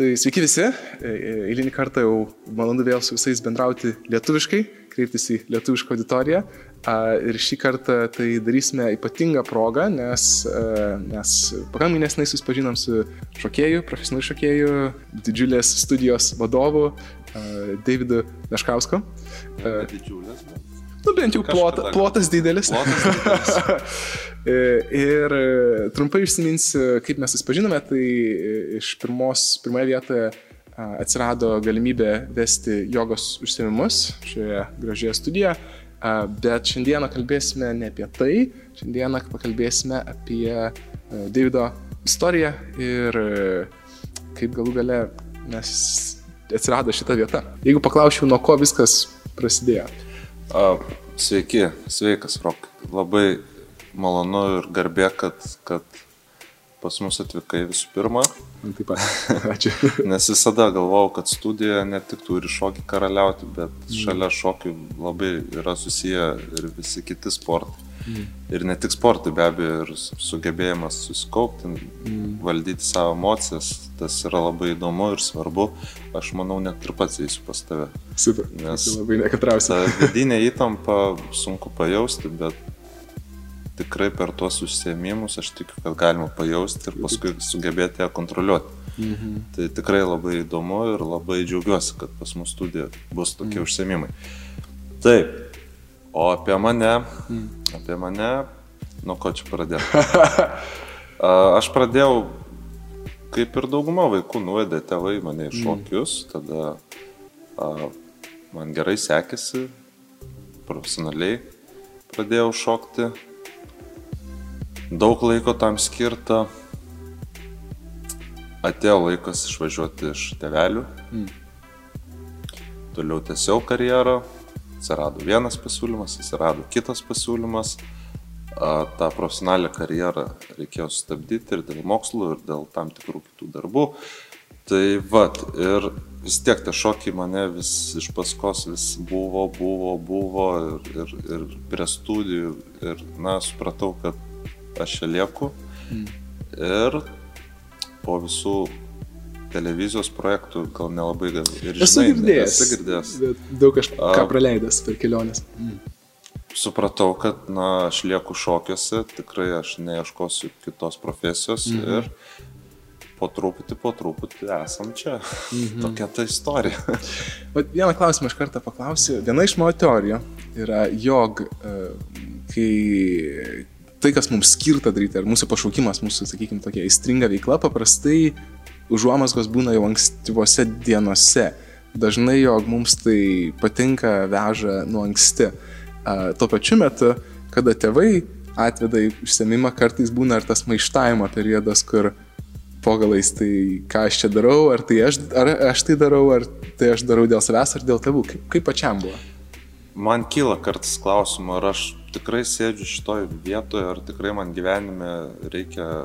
Tai sveiki visi, E, eilinį kartą jau malonu vėl su visais bendrauti lietuviškai, kreiptis į lietuvišką auditoriją. Ir šį kartą tai darysime ypatingą progą, nes mes pakankamai nesnai susipažinom su šokėju, profesionaliu šokėju, didžiulės studijos vadovu Davidu Neškausku. Didžiulės, bet. Nu, bent jau plota, plotas didelis. Plotas didelis. E, Ir e, trumpai užsiminsiu, kaip mes susipažinome, tai e, iš pirmos, pirmoje vietoje atsirado galimybė vesti jogos užsiemimus šioje gražioje studijoje, bet šiandieną kalbėsime ne apie tai, šiandieną pakalbėsime apie Davido istoriją ir kaip galų gale mes atsirado šita vieta. Jeigu paklausčiau, nuo ko viskas prasidėjo. Sveiki, sveikas, Rok. Labai malonu ir garbė, kad, kad pas mus atvykai visų pirma, Man taip pat. Ačiū. nes visada galvojau, kad studija ne tik turi šokį karaliauti, bet šalia šokių labai yra susiję ir visi kiti sportai. Ir ne tik sportai, be abejo, ir su- sugebėjimas susikaupti, valdyti savo emocijas, tas yra labai įdomu ir svarbu. Aš manau, net ir pats eisiu pas tave. Super. Nes-. Labai nekatrausiu. Vidinė įtampa sunku pajausti, bet tikrai per tuos užsiemimus aš tikiu, kad galima pajausti ir paskui sugebėti ją kontroliuoti. Mhm. Tai tikrai labai įdomu ir labai džiaugiuosi, kad pas mus studija bus tokie mm. užsiemimai. Taip, o apie mane, mm. apie mane, nuo ko čia pradėjau? A, aš pradėjau, kaip ir dauguma vaikų, nuvedė tėvai mane į šokius, tada a, man gerai sekėsi, profesionaliai pradėjau šokti, daug laiko tam skirta, atėjo laikas išvažiuoti iš tevelių, toliau tęsiau karjerą, atsirado vienas pasiūlymas, atsirado kitas pasiūlymas, A, tą profesionalią karjerą reikėjo sustabdyti ir dėl mokslų, ir dėl tam tikrų kitų darbų. Tai vad, ir vis tiek tie šokiai mane vis iš paskos vis buvo, buvo, buvo ir, ir, ir prie studijų. Ir, na, supratau, kad aš čia lieku. Ir po visų televizijos projektų gal nelabai gal ir Esu žinai, girdėjęs. Esi girdėjęs. Daug kažką A. praleidęs per keliones. supratau, kad, na, aš lieku šokiuose, tikrai aš neieškosiu kitos profesijos mhm. ir po truputį, po truputį esam čia. Mhm. Tokia ta istorija. Bet vieną klausimą iš karto paklausiu. Viena iš mano teorijų yra, jog e, kai tai, kas mums skirta daryti, ar mūsų pašaukimas, mūsų, sakykime, tokia įstringa veikla, paprastai užuomasgos būna jau ankstyvose dienose. Dažnai, jog mums tai patinka, veža nuo anksti. Tuo pačiu metu, kada tėvai atveda į užsiemimą, kartais būna ir tas maištavimo periodas, kur po galais tai ką aš čia darau, ar tai aš, ar aš tai darau, ar tai aš darau dėl savęs, ar dėl tėvų. Kaip, kaip pačiam buvo? Man kyla kartais klausimų, ar aš tikrai sėdžiu šitoj vietoje, ar tikrai man gyvenime reikia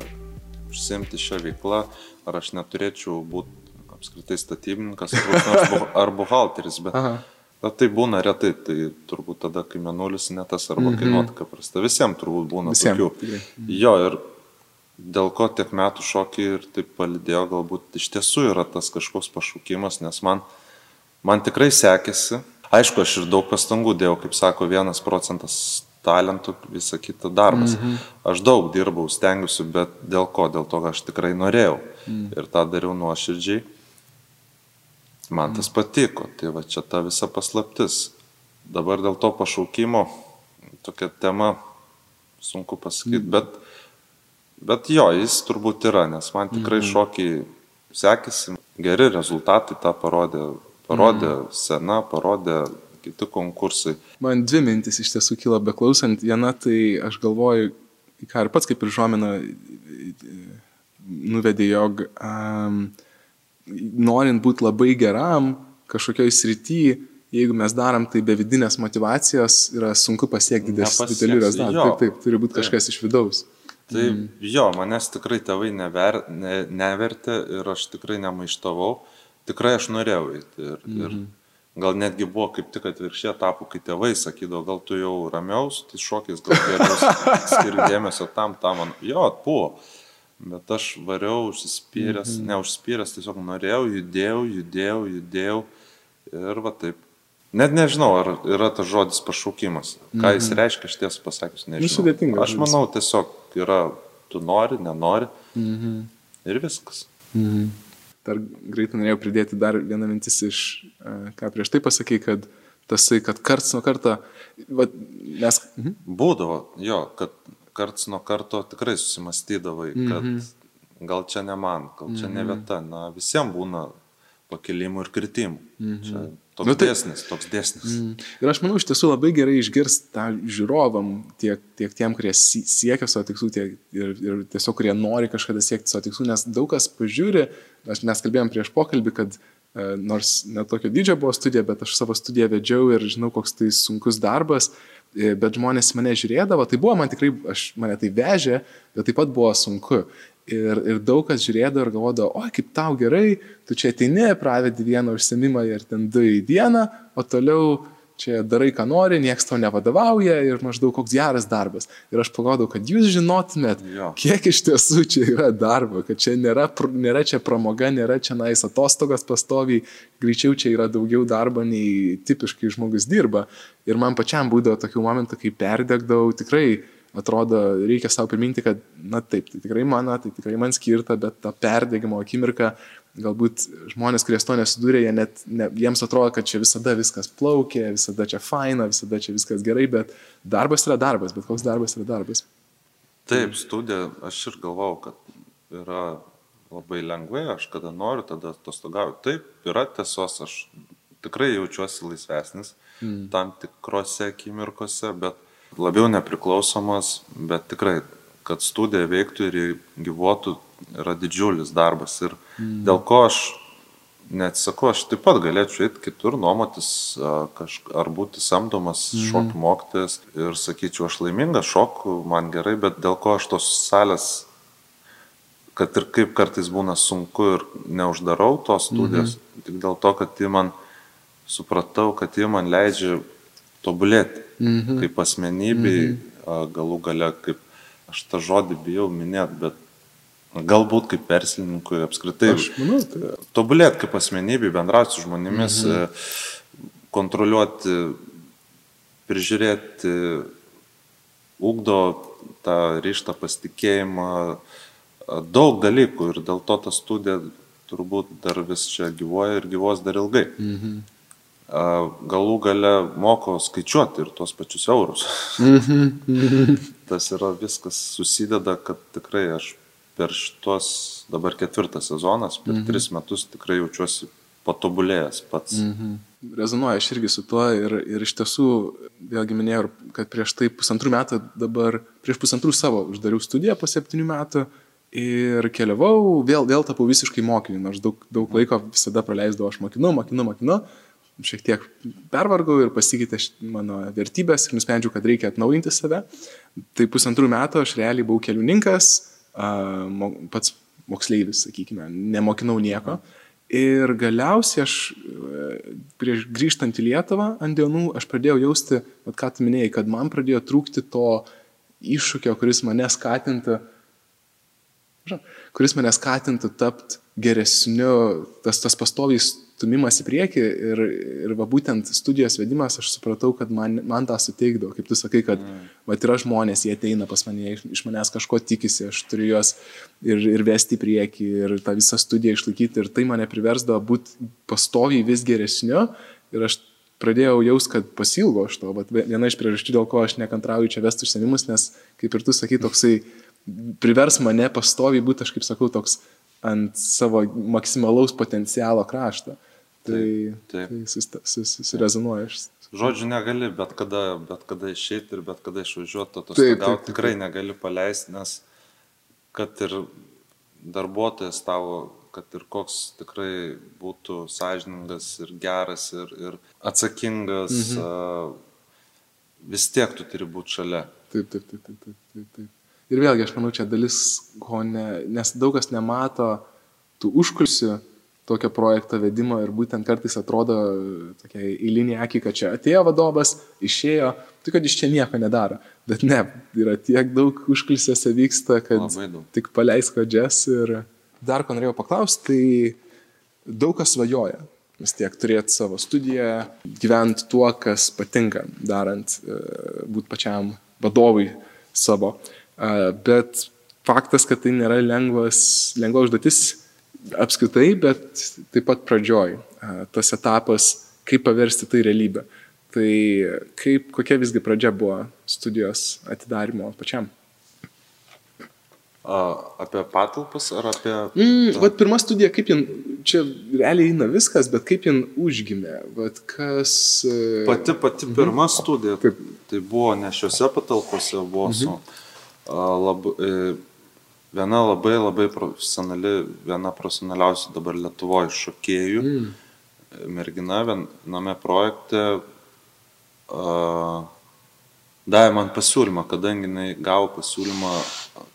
užsimti šią veiklą, ar aš neturėčiau būti apskritai statybininkas ar, buhalteris. Bet Aha. Bet tai būna retai, tai turbūt tada, kai menulis netas arba kai nuotaika prasta. Visiems turbūt būna Visiem, tokių. Jo, ir dėl ko tiek metų šokį ir taip palidėjo, galbūt iš tiesų yra tas kažkoks pašaukimas, nes man, man tikrai sekėsi. Aišku, aš ir daug pastangų dėjau, kaip sako, vienas procentas talentų, visa kita darbas. Mhm. Aš daug dirbau, stengiuosi, bet dėl ko? Dėl to, kad aš tikrai norėjau. Mhm. Ir tą dariau nuoširdžiai. Man tas patiko, tai va čia ta visa paslaptis. Dabar dėl to pašaukimo tokia tema, sunku pasakyti, mm. bet, bet jo, jis turbūt yra, nes man tikrai mm. šokiai sekėsi, geri rezultatai tą parodė, parodė mm. sena, parodė kiti konkursai. Man dvi mintis iš tiesų kilo beklausant. Viena tai aš galvoju, ką ir pats kaip ir žuomina nuvedė, jog um, norint būti labai geram kažkokioj srityje, jeigu mes darom tai be vidinės motivacijos, yra sunku pasiekti didelių rezultatų. Taip, taip, turi būti kažkas iš vidaus. Tai mm. jo, manęs tikrai tėvai never, ne, nevertė ir aš tikrai nemaištavau. Tikrai aš norėjau eiti. Ir, mm. ir gal netgi buvo kaip tik atvirkščiai etapų, kai tėvai sakydavo, gal tu jau ramiau su tais šokiais, gal geriau skiri dėmesio tam, tam. Man. Jo, buvo. Bet aš variau, užsispyręs, mhm. neužsispyręs, tiesiog norėjau, judėjau, judėjau, judėjau ir va taip. Net nežinau, ar yra tas žodis pašaukimas. Ką jis mhm. reiškia, aš tiesą pasakius, nežinau. Sudėtinga. Aš manau, tiesiog yra, tu nori, nenori. Mhm. Ir viskas. Mhm. Dar greitai norėjau pridėti dar vieną mintis iš, e, ką prieš tai pasakai, kad tasai, kad karts nuo karto, va, mes... Mhm. Būdavo, jo, kad karts nuo karto tikrai susimastydavai, kad mhm. gal čia ne man, gal čia mhm. ne vieta, na visiems būna pakilimų ir kritimų. Mhm. Čia Toks nu, tai, dėsnis, toks dėsnis. Mm. Ir aš manau, iš tiesų labai gerai išgirsti tą žiūrovam, tiek, tiek tiem, kurie siekia savo tikslų, tiek ir, ir tiesiog kurie nori kažkada siekti savo tikslų, nes daug kas pažiūri, aš, mes kalbėjom prieš pokalbį, kad e, nors netokio dydžio buvo studija, bet aš savo studiją vedžiau ir žinau, koks tai sunkus darbas, e, bet žmonės mane žiūrėdavo, tai buvo man tikrai, aš, mane tai vežė, bet taip pat buvo sunku. Ir, ir daug kas žiūrėdavo ir galvodavo, oi, kaip tau gerai, tu čia ateini, pravedi vieną užsiemimą ir ten du į dieną, o toliau čia darai, ką nori, niekas tau nevadovauja ir maždaug koks geras darbas. Ir aš pagalvodau, kad jūs žinotumėt, jo. kiek iš tiesų čia yra darbo, kad čia nėra, nėra čia pramoga, nėra čia nais atostogas pastoviai, greičiau čia yra daugiau darbo nei tipiškai žmogus dirba. Ir man pačiam būdavo tokių momentų, kai perdegdavau tikrai atrodo, reikia savo priminti, kad, na taip, tai tikrai mano, tai tikrai man skirta, bet ta perdėgymo akimirka, galbūt žmonės, kurie to nesidūrė, jie net, ne, jiems atrodo, kad čia visada viskas plaukia, visada čia faina, visada čia viskas gerai, bet darbas yra darbas, bet koks darbas yra darbas. Taip, studija, aš ir galvau, kad yra labai lengvai, aš kada noriu, tada atostogauju. Taip, yra tiesos, aš tikrai jaučiuosi laisvesnis mm. tam tikrose akimirkose, bet labiau nepriklausomas, bet tikrai, kad studija veiktų ir gyvuotų, yra didžiulis darbas. Ir mm. dėl ko aš neatsakau, aš taip pat galėčiau eiti kitur, nuomotis ar būti samdomas mm. šokių mokytojas ir sakyčiau, aš laimingas, šoku, man gerai, bet dėl ko aš tos salės, kad ir kaip kartais būna sunku ir neuždarau tos studijos, -hmm. tik dėl to, kad jie man, supratau, kad jie man leidžia tobulėti mhm. kaip asmenybei, mhm. galų gale, kaip aš tą žodį bijau minėti, bet galbūt kaip verslininkui apskritai. Aš manau, tai. Tobulėti kaip asmenybei, bendrauti su žmonėmis, mhm. Kontroliuoti, prižiūrėti, ugdo tą ryštą pasitikėjimą, daug dalykų ir dėl to ta studija turbūt dar vis čia gyvoja ir gyvos dar ilgai. Mhm galų gale moko skaičiuoti ir tuos pačius eurus. Mhm. Tas yra viskas susideda, kad tikrai aš per šitos dabar ketvirtas sezonas, per mhm. tris metus tikrai jaučiuosi patobulėjęs pats. Mhm. Rezonuoja aš irgi su tuo ir, ir iš tiesų, vėlgi minėjau, kad prieš tai pusantrų metų, dabar prieš pusantrų savo uždariau studiją po septynių metų ir keliavau, vėl, vėl tapau visiškai mokiniu, nors daug, daug laiko visada praleisdavau, aš mokinu, mokinu, mokinu. mokinu šiek tiek pervargau ir pasikeitė mano vertybės ir nusprendžiau, kad reikia atnaujinti save. Tai pusantrų metų aš realiai buvau keliuninkas, pats moksleivis, sakykime, nemokinau nieko. Ir galiausiai aš prieš grįžtant į Lietuvą ant dienų aš pradėjau jausti, vat, ką tu minėjai, kad man pradėjo trūkti to iššūkio, kuris mane skatintų, kuris mane skatintų tapti geresniu, tas, tas pastoviai stumimas į priekį ir, ir va būtent studijos vedimas, aš supratau, kad man, man tą suteikdavo, kaip tu sakai, kad mm. va yra žmonės, jie ateina pas mane, iš, manęs kažko tikisi, aš turiu juos ir, ir vesti į priekį ir tą visą studiją išlaikyti ir tai mane priversdavo būti pastoviai vis geresniu ir aš pradėjau jaus, kad pasilgo aš to, bet viena iš priežasčių, dėl ko aš nekantrauju čia vesti užsienimus, nes kaip ir tu sakai, toksai privers mane pastoviai būti, aš kaip sakau, toks ant savo maksimalaus potencialo krašto. Tai, taip, taip. tai susirezonuoja. Sus, Žodžiu, negali bet kada, bet kada išeiti ir bet kada išvažiuoti, to stogauti tikrai negali paleisti, nes kad ir darbuotojas tavo, kad ir koks tikrai būtų sąžiningas ir geras ir, ir atsakingas, mhm. a, vis tiek tu turi būti šalia. Taip, taip, taip, taip, taip, taip. taip. Ir vėlgi, aš manau, čia dalis, ko ne, nes daug kas nemato tų užkulsių, tokio projekto vedimo ir būtent kartais atrodo tokia eilinė akį, kad čia atėjo vadovas, išėjo, tai kad iš čia nieko nedaro. Bet ne, yra tiek daug užklisėse vyksta, kad tik paleis kodžias ir dar ko norėjau paklausti, tai daug kas svajoja. Vis tiek turėti savo studiją, gyventi tuo, kas patinka, darant, e, būti pačiam vadovui savo. E, bet faktas, kad tai nėra lengvas, lengva užduotis apskritai, bet taip pat pradžioj. Tas etapas, kaip paversti tai realybę. Tai kaip, kokia visgi pradžia buvo studijos atidarimo pačiam? Apie patalpas ar apie... Mm, vat pirma studija, kaip jin, čia realiai eina viskas, bet kaip jin užgimė, vat kas... E, pati, pati mhm. pirma studija, taip. tai buvo ne šiuose patalpose, buvo mhm. su a, lab, e, viena labai labai profesionali, viena profesionaliausių dabar Lietuvoje šokėjų. Mm. Mergina viename projekte uh, davė man pasiūlymą, kadangi jinai gavo pasiūlymą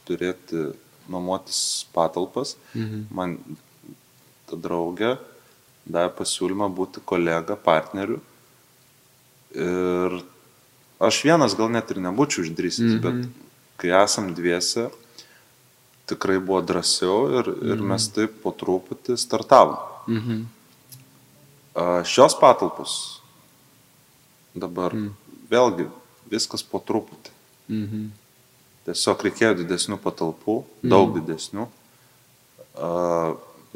turėti nuomotis patalpas, -hmm. man ta draugė davė pasiūlymą būti kolega, partneriu. Ir aš vienas gal net ir nebūčiau išdrįsęs, -hmm. bet kai esam dviese, tikrai buvo drąsiau ir, ir mhm. mes taip po truputį startavom. Mhm. Šios patalpos dabar mhm. vėlgi viskas po truputį. Mhm. Tiesiog reikėjo didesnių patalpų, mhm. daug didesnių.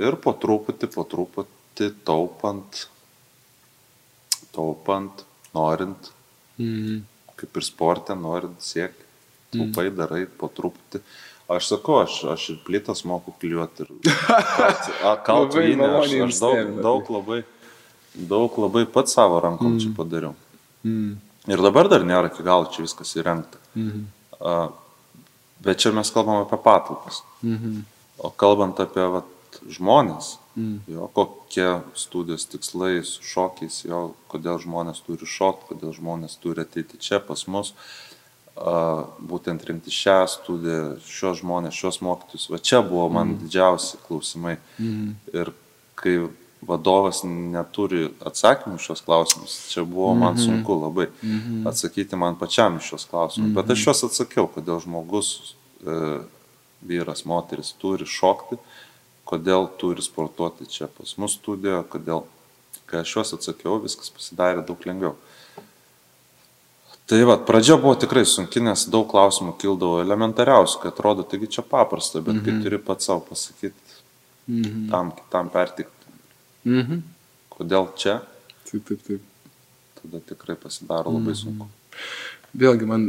Ir po truputį, po truputį taupant, taupant, norint, mhm. kaip ir sportė, norint siekti, taupai mhm. darai po truputį. Aš sakau, aš, aš ir plytas moku kliuoti ir kaltvinį, aš, daug, daug labai, daug labai pat savo rankom mm. čia padariau. Mm. Ir dabar dar nėra iki galo čia viskas įrengta. Mm. Uh, bet čia mes kalbam apie patalpas. Mm. O kalbant apie vat, žmonės, mm. jo, kokie studijos tikslai su šokiais, jo, kodėl žmonės turi šokti, kodėl žmonės turi ateiti čia pas mus. Uh, būtent rinkti šią studiją, šios žmonės, šios mokytus. Va čia buvo man mm. didžiausi klausimai. Mm. Ir kai vadovas neturi atsakymų šios klausimus, čia buvo mm -hmm. man sunku labai mm -hmm. atsakyti man pačiam šios klausimus. Mm -hmm. Bet aš juos atsakiau, kodėl žmogus, e, vyras, moteris turi šokti, kodėl turi sportuoti čia pas mus studijoje, kodėl. Kai aš juos atsakiau, viskas pasidarė daug lengviau. Mm Tai va, pradžia buvo tikrai sunki, nes daug klausimų kildavo elementariausių, kad atrodo, taigi čia paprasta, bet mm -hmm. kai mhm. turi pats savo pasakyti, mm -hmm. tam kitam pertikti, mm -hmm. kodėl čia, taip, taip, taip. tada tikrai pasidaro labai mm -hmm. sunku. Vėlgi, man,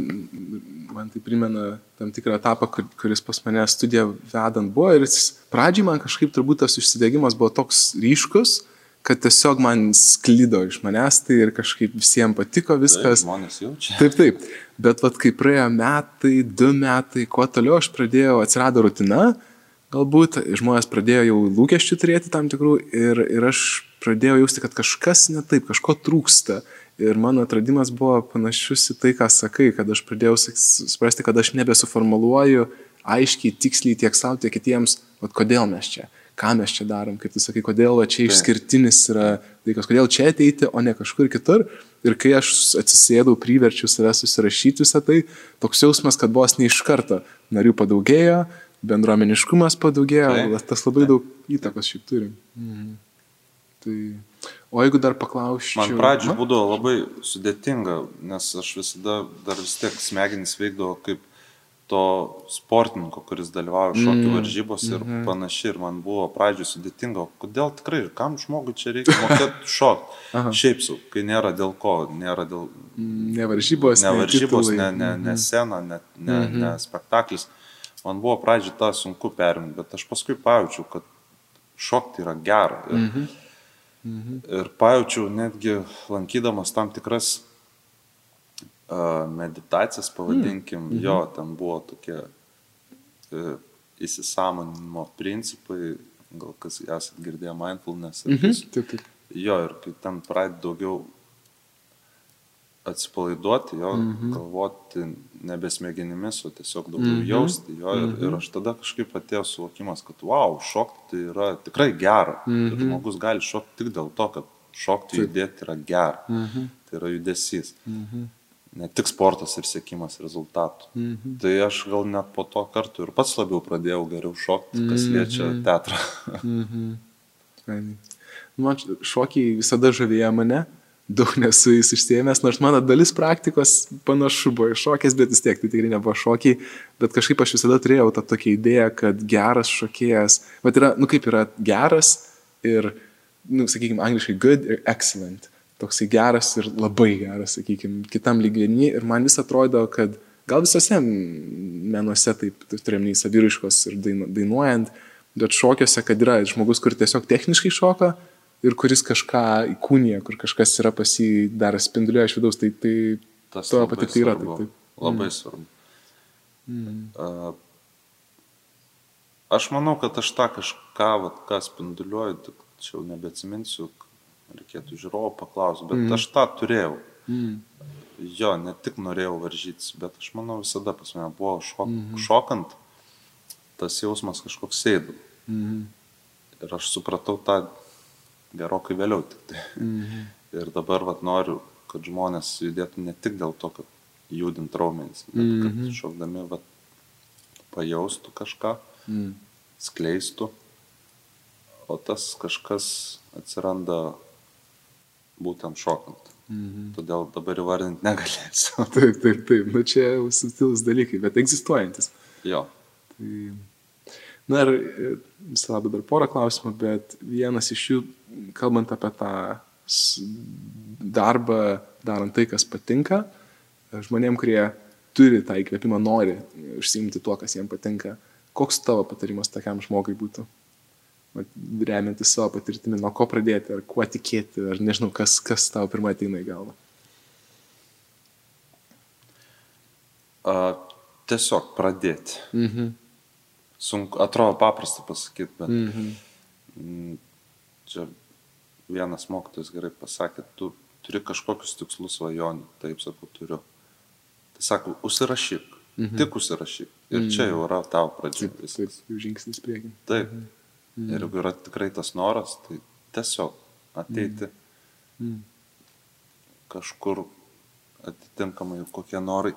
man tai primena tam tikrą etapą, kur, kuris pas mane studiją vedant buvo ir pradžiai man kažkaip turbūt tas užsidėgymas buvo toks ryškus, kad tiesiog man sklydo iš manęs tai ir kažkaip visiems patiko viskas. Taip, žmonės jaučia. Taip, taip. Bet vat, kai praėjo metai, du metai, kuo toliau aš pradėjau, atsirado rutina, galbūt žmonės pradėjo jau lūkesčių turėti tam tikrų ir, ir aš pradėjau jausti, kad kažkas ne taip, kažko trūksta. Ir mano atradimas buvo panašus į tai, ką sakai, kad aš pradėjau suprasti, kad aš nebesuformuluoju aiškiai, tiksliai tiek savo, tiek kitiems, vat, kodėl mes čia ką mes čia darom, kaip tu sakai, kodėl čia išskirtinis yra dalykas, kodėl čia ateiti, o ne kažkur kitur. Ir kai aš atsisėdau, priverčiu save susirašyti visą tai, toks jausmas, kad vos ne iš karto narių padaugėjo, bendruomeniškumas padaugėjo, tai, tas labai tai. daug įtakos šiaip turi. Mhm. Tai, o jeigu dar paklausčiau. Man pradžioje būdavo labai sudėtinga, nes aš visada dar vis tiek smegenys veikdavo kaip to sportininko, kuris dalyvauja šokių mm. varžybos ir mm -hmm. panašiai. Ir man buvo pradžioje sudėtinga, kodėl tikrai, kam žmogui čia reikia mokėti šokti. Šiaip su, kai nėra dėl ko, nėra dėl... Ne varžybos, ne, varžybos, ne, ne, ne mhm. scena, ne, ne, mm -hmm. ne spektaklis. Man buvo pradžioje tą sunku perimti, bet aš paskui pajaučiau, kad šokti yra gera. Ir, mm -hmm. Mm -hmm. ir pajaučiau netgi lankydamas tam tikras meditacijas, pavadinkim, mm. jo, ten buvo tokie e, įsisamonimo principai, gal kas esate girdėję mindfulness. Mm -hmm. taip, taip. Jo, ir kai ten pradedi daugiau atsipalaiduoti, jo, mhm. galvoti nebesmegenimis, o tiesiog daugiau mhm. jausti jo. Ir, mhm. ir aš tada kažkaip atėjo suvokimas, kad wow, šokti tai yra tikrai gera. Mhm. Ir žmogus gali šokti tik dėl to, kad šokti judėti yra gera. Mhm. Tai yra judesys. Mhm. Ne tik sportas ir sėkimas rezultatų. Mhm. Tai aš gal net po to kartu ir pats labiau pradėjau geriau šokti, kas mhm. liečia teatrą. mhm. Man šokiai visada žavėjo mane daug nesu jais užsiemęs, nors mano dalis praktikos panašu buvo šokės, bet vis tiek tai tikrai nebuvo šokiai, bet kažkaip aš visada turėjau tą tokią idėją, kad geras šokėjas, va yra, nu kaip yra geras ir, nu, sakykime, angliškai good ir excellent, toksai geras ir labai geras, sakykime, kitam lygienį ir man vis atrodo, kad gal visose menuose taip turėjom nei saviriškos ir dainuojant, bet šokiuose, kad yra žmogus, kur tiesiog techniškai šoka, ir kuris kažką įkūnija, kur kažkas yra pas jį dar spinduliuoja iš vidaus, tai, tai tas to patirti yra. Tai, tai. Labai mm. svarbu. Mm. Aš manau, kad aš tą kažką, vat, ką spinduliuoju, tik čia jau nebeatsiminsiu, reikėtų žiūrovo paklausti, bet mm. aš tą turėjau. Mm. Jo, ne tik norėjau varžytis, bet aš manau visada pas mane buvo šok, mm. šokant, tas jausmas kažkoks sėdų. Mm. Ir aš supratau tą gerokai vėliau tik tai. Mhm. Ir dabar vat, noriu, kad žmonės judėtų ne tik dėl to, kad judint raumenys, bet mhm. kad šokdami vat, pajaustų kažką, mhm. skleistų, o tas kažkas atsiranda būtent šokant. Mhm. Todėl dabar įvardinti negalėsiu. Taip, taip, taip. Na čia jau subtilus dalykai, bet egzistuojantis. Jo. Tai Na ir e, visą labą dar porą klausimų, bet vienas iš jų, kalbant apie tą darbą, darant tai, kas patinka, e, žmonėm, kurie turi tą įkvėpimą, nori užsiimti tuo, kas jiems patinka, koks tavo patarimas tokiam žmogui būtų? Remiantis savo patirtimi, nuo ko pradėti, ar kuo tikėti, ar nežinau, kas, kas tavo pirmą ateina į galvą. Uh, tiesiog pradėti. Mhm sunku, atrodo paprasta pasakyti, bet mm -hmm. čia vienas mokytojas gerai pasakė, tu turi kažkokius tikslus svajonių, taip sakau, turiu. Tai sako, užsirašyk, mm -hmm. tik užsirašyk. Ir mm -hmm. čia jau yra tavo pradžia. Taip, taip, jau žingsnis priekin. Taip. Mm. Ir jeigu yra tikrai tas noras, tai tiesiog ateiti mm -hmm. kažkur atitinkamai kokie norai,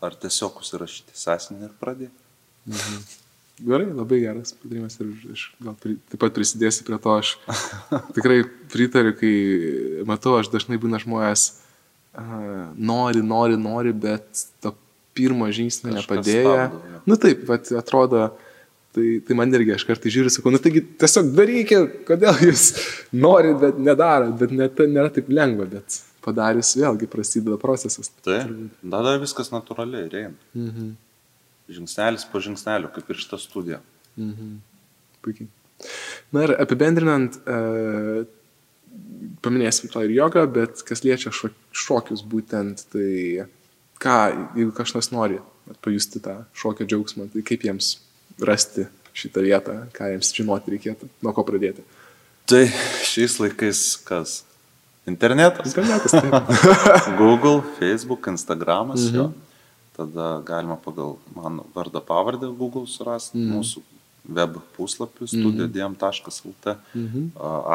ar tiesiog užsirašyti sąsienį ir pradėti. Mhm. Gerai, labai geras patarimas ir aš gal pri, taip pat prisidėsiu prie to. Aš tikrai pritariu, kai matau, aš dažnai būna žmonės uh, nori, nori, nori, bet to pirmo žingsnio nepadėję. Na nu, taip, bet atrodo, tai, tai man irgi aš kartai žiūriu, sakau, nu taigi tiesiog darykit, kodėl jūs norit, bet nedarot, bet net, nėra taip lengva, bet padarius vėlgi prasideda procesas. Taip, tada viskas natūraliai eina. Mhm žingsnelis po žingsnelio, kaip ir šitą studiją. Mhm. Puikiai. Na ir apibendrinant, e, paminėsim to ir jogą, bet kas liečia šokius būtent, tai ką, jeigu kažkas nori pajusti tą šokio džiaugsmą, tai kaip jiems rasti šitą vietą, ką jiems žinoti reikėtų, nuo ko pradėti. Tai šiais laikais kas? Internetas. Internetas. Google, Facebook, Instagramas. Mhm. Jo tada galima pagal mano vardą pavardę Google surasti mm. mūsų web puslapį studijodm.lt. Mm -hmm.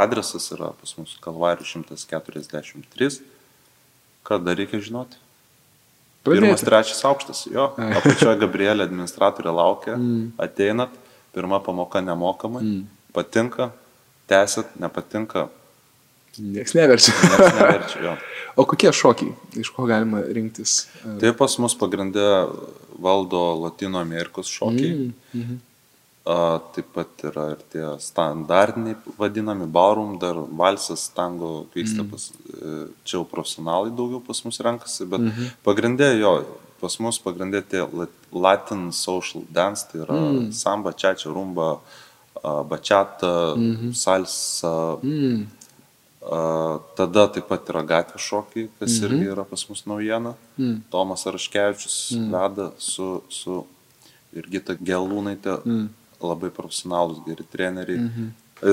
Adresas yra pas mus Kalvarių 143. Ką dar reikia žinoti? Pradėti. Pirmas, trečias aukštas, jo. Apačioje Gabrielė administratorė laukia, mm. ateinat, pirma pamoka nemokamai, mm. patinka, tęsit, nepatinka, Niekas neverčia. Niekas neverčia, jo. O kokie šokiai, iš ko galima rinktis? Tai pas mus pagrindė valdo Latino Amerikos šokiai. Mm -hmm. Taip pat yra ir tie standartiniai vadinami barum, dar valsas, tango, kvikstepas. Mm. Čia jau profesionalai daugiau pas mus renkasi, bet mm -hmm. pagrindė jo, pas mus pagrindė tie Latin social dance, tai yra mm. samba, čečia, rumba, bačiata, mm -hmm. salsa. Mm Tada taip pat yra gatvės šokiai, kas mhm. irgi yra pas mus naujiena. Mhm. Tomas Araškevičius mhm. veda su, su Irgita Gelūnaitė, mhm. Labai profesionalus, geri treneriai. Mhm.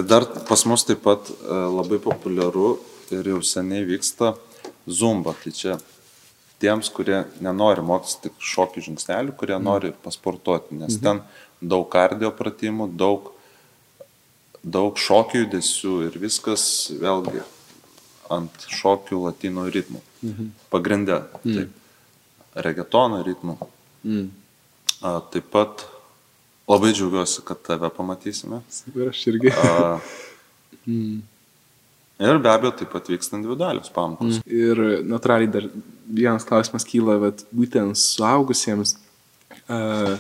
Dar pas mus taip pat labai populiaru ir jau seniai vyksta zumba. Tai čia tiems, kurie nenori mokytis tik šokių žingsnelių, kurie nori pasportuoti, nes ten daug kardio pratimų, daug, daug šokių judesių ir viskas vėlgi ant šokių latino ritmų. Pagrindė. Taip. Regetono ritmų. A, taip pat labai džiaugiuosi, kad tave pamatysime. Ir aš irgi. A, ir be abejo, taip pat vyksta individualios pamokos. Ir natūraliai dar vienas klausimas kyla, bet būtent suaugusiems. Uh,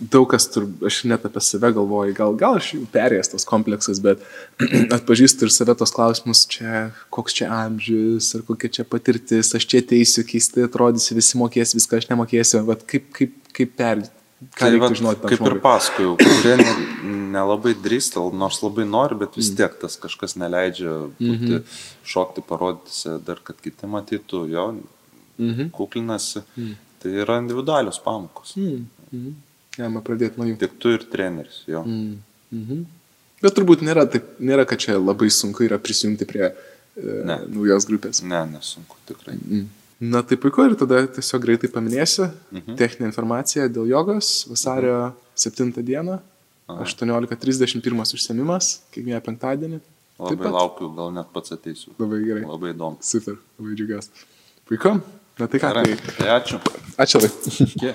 daug kas, tur, aš net apie save galvoju, gal, gal aš jau perėjęs tos kompleksas, bet atpažįstu ir save tos klausimus, čia, koks čia amžius, ar kokia čia patirtis, aš čia ateisiu, keistai atrodysiu, visi mokės viską, aš nemokėsiu, bet kaip, kaip, kaip per, ką Tai vat, žinoti. kaip ir žmogui? pasakojau, kurie ne- nelabai drįsta, nors labai nori, bet vis tiek tas kažkas neleidžia būti, šokti, parodyti, dar kad kiti matytų, jo, Mhm. kuklinasi. Tai yra individualios pamokos. Mhm. Mhm. Galima pradėti nuo jų. Tik tu ir treneris, jo. Mm. Mhm. Bet turbūt nėra, taip, nėra, kad čia labai sunku yra prisijungti prie e, Ne. naujos grupės. Ne, nesunku tikrai. Mm. Na tai puiku ir tada tiesiog greitai paminėsiu Mhm. techninę informaciją dėl jogos vasario 7 dieną, Aha. 18.31 užsiemimas, kiekvieną penktadienį. Labai laukiu, gal net pats ateisiu. Labai gerai. Labai įdomu. Super, labai džiugiuosi. Puiku. Na tai ką, Gerai, tai tai ačiū. ačiū labai.